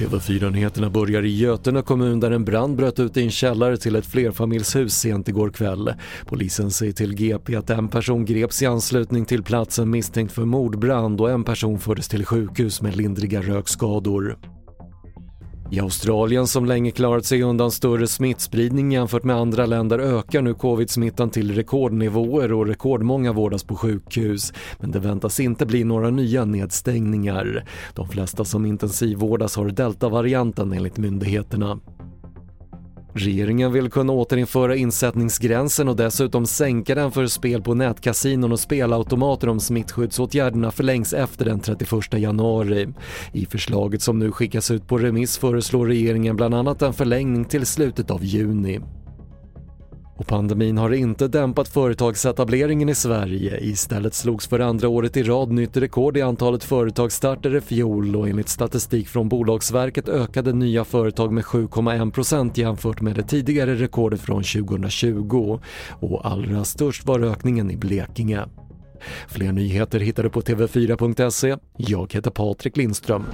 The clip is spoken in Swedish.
TV4-nyheterna börjar i Götene kommun där en brand bröt ut i en källare till ett flerfamiljshus sent igår kväll. Polisen säger till GP att en person greps i anslutning till platsen misstänkt för mordbrand och en person fördes till sjukhus med lindriga rökskador. I Australien som länge klarat sig undan större smittspridning jämfört med andra länder ökar nu covid-smittan till rekordnivåer och rekordmånga vårdas på sjukhus. Men det väntas inte bli några nya nedstängningar. De flesta som intensivvårdas har deltavarianten enligt myndigheterna. Regeringen vill kunna återinföra insättningsgränsen och dessutom sänka den för spel på nätkasinon och spelautomater om smittskyddsåtgärderna förlängs efter den 31 januari. I förslaget som nu skickas ut på remiss föreslår regeringen bland annat en förlängning till slutet av juni. Och pandemin har inte dämpat företagsetableringen i Sverige. Istället slogs för andra året i rad nytt rekord i antalet företagsstarter i fjol och enligt statistik från Bolagsverket ökade nya företag med 7,1% jämfört med det tidigare rekordet från 2020. Och allra störst var ökningen i Blekinge. Fler nyheter hittar du på TV4.se. Jag heter Patrik Lindström.